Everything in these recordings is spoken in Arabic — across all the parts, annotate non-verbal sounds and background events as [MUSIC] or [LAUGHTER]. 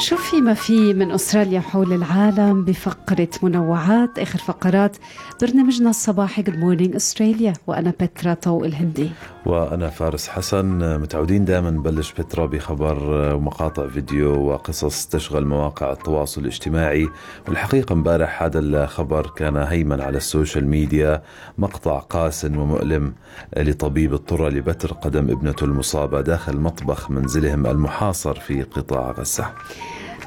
شو في ما في من أستراليا حول العالم بفقرة منوعات آخر فقرات برنامجنا الصباحي Good Morning Australia وأنا بترا طوق الهندي. وأنا فارس حسن متعودين دائما نبلش بترا بخبر ومقاطع فيديو وقصص تشغل مواقع التواصل الاجتماعي. والحقيقة امبارح هذا الخبر كان هيمن على السوشيال ميديا مقطع قاس ومؤلم لطبيب اضطر لبتر قدم ابنته المصابة داخل مطبخ منزلهم المحاصر في قطاع غزة.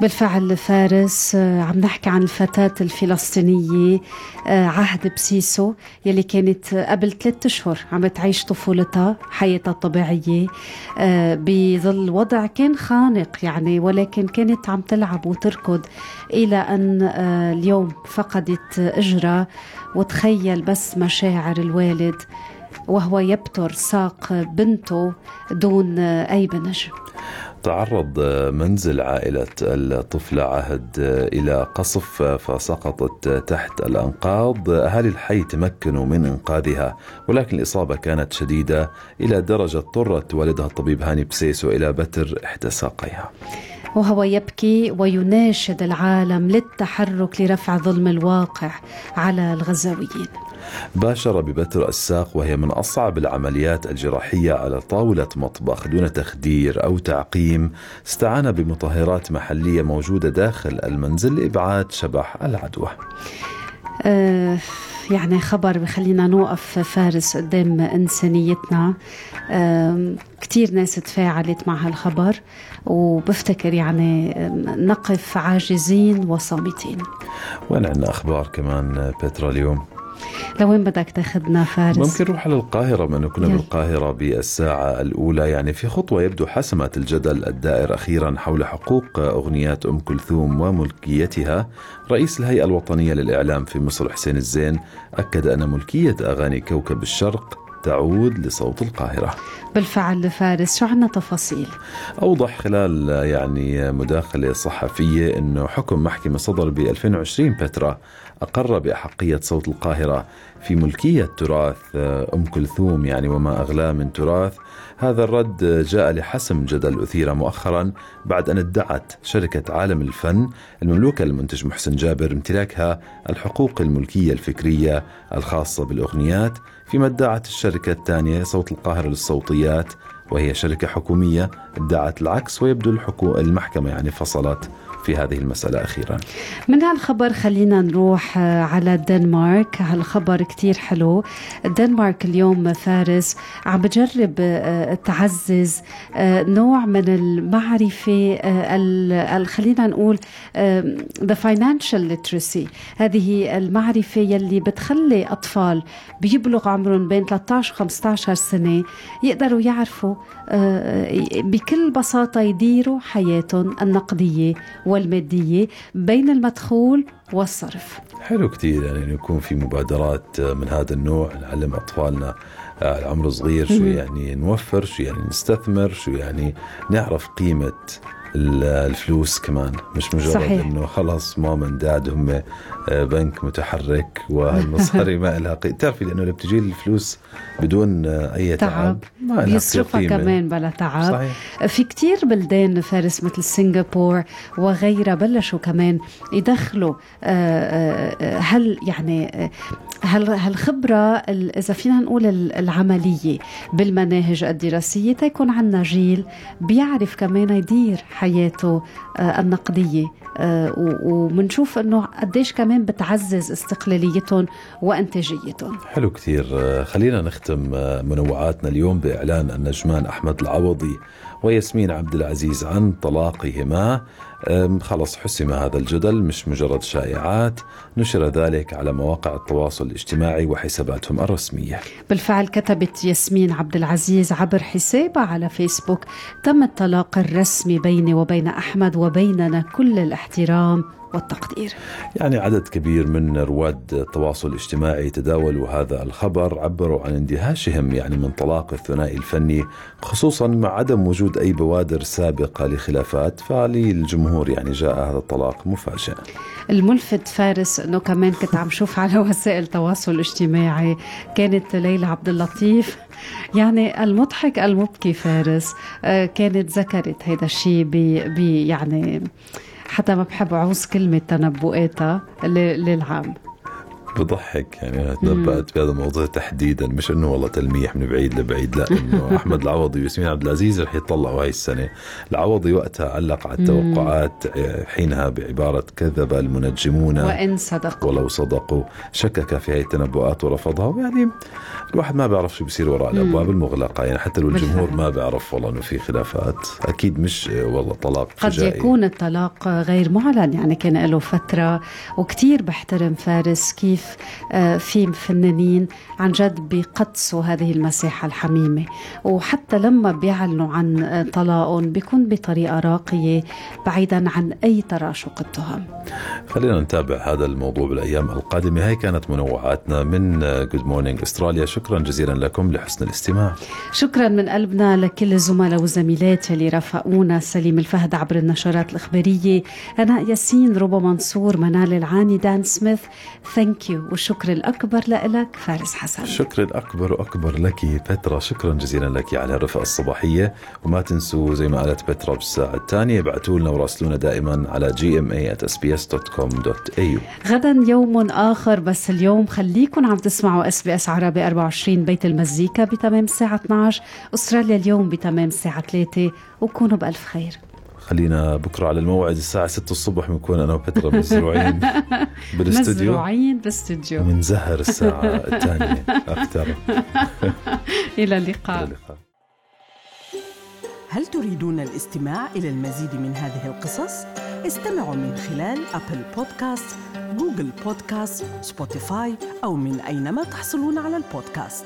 بالفعل فارس آه، عم نحكي عن الفتاة الفلسطينية آه، عهد بسيسو يلي كانت قبل ثلاثة أشهر عم تعيش طفولتها حياتها الطبيعية آه، بظل وضع كان خانق يعني ولكن كانت عم تلعب وتركض إلى أن اليوم فقدت إجرة وتخيل بس مشاعر الوالد وهو يبتر ساق بنته دون أي بنج تعرض منزل عائلة الطفلة عهد إلى قصف فسقطت تحت الأنقاض. أهالي الحي تمكنوا من إنقاذها ولكن الإصابة كانت شديدة إلى درجة اضطرت والدها الطبيب هاني بسيسو إلى بتر إحدى ساقيها. وهو يبكي ويناشد العالم للتحرك لرفع ظلم الواقع على الغزاويين. باشر ببتر الساق وهي من أصعب العمليات الجراحية على طاولة مطبخ دون تخدير أو تعقيم. استعان بمطهرات محلية موجودة داخل المنزل لإبعاد شبح العدوى. آه يعني خبر بخلينا نوقف فارس قدام إنسانيتنا. آه كتير ناس تفاعلت مع هالخبر وبفتكر يعني نقف عاجزين وصامتين. وين عندنا أخبار كمان بترا اليوم. لوين بدك تاخذنا فارس؟ ممكن نروح على القاهرة ما كنا. بالقاهرة بالساعة الأولى يعني في خطوة يبدو حسمت الجدل الدائر أخيرا حول حقوق أغنيات أم كلثوم وملكيتها رئيس الهيئة الوطنية للإعلام في مصر حسين الزين أكد أن ملكية أغاني كوكب الشرق تعود لصوت القاهرة بالفعل فارس شو عنا تفاصيل؟ أوضح خلال يعني مداخلة صحفية أنه حكم محكمة صدر ب 2020 بترا أقر بأحقية صوت القاهرة في ملكية تراث أم كلثوم يعني وما أغلاه من تراث هذا الرد جاء لحسم جدل أثير مؤخرا بعد أن ادعت شركة عالم الفن المملوكة للمنتج محسن جابر امتلاكها الحقوق الملكية الفكرية الخاصة بالأغنيات فيما ادعت الشركة الثانية صوت القاهرة للصوتيات وهي شركة حكومية ادعت العكس ويبدو الحكو المحكمة يعني فصلت. في هذه المسألة أخيرا. من هالخبر خلينا نروح على الدنمارك هالخبر كتير حلو. الدنمارك اليوم فارس عم بجرب تعزز نوع من المعرفة خلينا نقول the financial literacy. هذه المعرفة يلي بتخلي أطفال بيبلغ عمرهم بين 13 15 سنة يقدروا يعرفوا بكل بساطة يديروا حياتهم النقدية والمادية بين المدخول والصرف. حلو كتير يعني يكون في مبادرات من هذا النوع نعلم أطفالنا العمر صغير شو يعني نوفر شو يعني نستثمر شو يعني نعرف قيمة الفلوس كمان مش مجرد صحيح. إنه خلص mom and dad هم بنك متحرك والمصاري [LAUGHS] ما لها قيمة بتعرفي لأنه لما بتجي الفلوس بدون أي تعب, تعب ما لها بيصرفها. كمان بلا تعب صحيح. في كتير بلدان فارس مثل سنغافور وغيرها بلشوا كمان يدخلوا آه، آه، هل يعني هل هالخبرة ال- إذا فينا نقول ال- العملية بالمناهج الدراسية تيكون عنا جيل بيعرف كمان يدير حياته آه، النقدية آه، و- ومنشوف إنه قديش كمان بتعزز استقلاليتهم وإنتاجيتهم. حلو كثير. آه، خلينا نختم منوعاتنا اليوم بإعلان النجمان أحمد العوضي. وياسمين عبد العزيز عن طلاقهما. خلص حسم هذا الجدل مش مجرد شائعات. نشر ذلك على مواقع التواصل الاجتماعي وحساباتهم الرسمية. بالفعل كتبت ياسمين عبد العزيز عبر حسابها على فيسبوك تم الطلاق الرسمي بيني وبين أحمد وبيننا كل الاحترام. والتقدير. يعني عدد كبير من رواد التواصل الاجتماعي تداولوا هذا الخبر عبروا عن اندهاشهم يعني من طلاق الثنائي الفني خصوصا مع عدم وجود أي بوادر سابقة لخلافات فللجمهور الجمهور يعني جاء هذا الطلاق مفاجئ الملفت فارس انه كمان كنت عم شوف على وسائل التواصل الاجتماعي كانت ليلى عبد اللطيف. يعني المضحك المبكي فارس آه، كانت ذكرت هذا الشيء ب يعني حتى ما بحب عوز كلمة تنبؤاتها للعام. بضحك يعني تنبأت بهذا الموضوع تحديدا. مش إنه والله تلميح من بعيد لبعيد لا إنه [LAUGHS] أحمد العوضي وياسمين عبد العزيز رح يطلعوا هاي السنة. العوضي وقتها علق على التوقعات حينها بعبارة كذب المنجمون وإن صدقوا. ولو صدقوا. شكك في هاي التنبؤات ورفضها. ويعني الواحد ما بيعرف شو بيصير وراء الأبواب المغلقة. يعني حتى لو الجمهور ما بيعرف والله إنه في خلافات. أكيد مش والله طلاق قد فجائي. يكون الطلاق غير معلن. يعني كان له فترة وكثير بحترم فارس كيف كيف آه، في فنانين عن جد بيقدسوا هذه المساحة الحميمة. وحتى لما بيعلنوا عن آه، طلاقهم بيكون بطريقة راقية بعيدا عن أي تراشق التهم. خلينا نتابع هذا الموضوع بالأيام القادمة. هاي كانت منوعاتنا من Good Morning Australia شكرا جزيلا لكم لحسن الاستماع. شكرا من قلبنا لكل الزملاء والزميلات اللي رافقونا. سليم الفهد عبر النشرات الإخبارية. هناء ياسين روبا منصور منال العاني دان سميث. thank you والشكر الأكبر لك فارس حسن. الشكر الأكبر وأكبر لك بترا شكرا جزيلا لك على الرفقة الصباحية. وما تنسوا زي ما قالت بترا بالساعة الثانية ابعتوا لنا وراسلونا دائما على gma@sbs.com.au غدا يوم آخر بس اليوم خليكم عم تسمعوا SBS عربي 24 بيت المزيكا بتمام الساعة 12 أستراليا اليوم بتمام الساعة 3 وكونوا بألف خير. خلينا بكرة على الموعد الساعة 6 الصبح بنكون أنا وبترا مزروعين [LAUGHS] بالاستوديو مزروعين بالاستوديو بنزهر الساعة الثانية. [LAUGHS] أكثر. إلى اللقاء. هل تريدون الاستماع إلى المزيد من هذه القصص؟ استمعوا من خلال Apple Podcast، Google Podcast، Spotify أو من أينما تحصلون على البودكاست.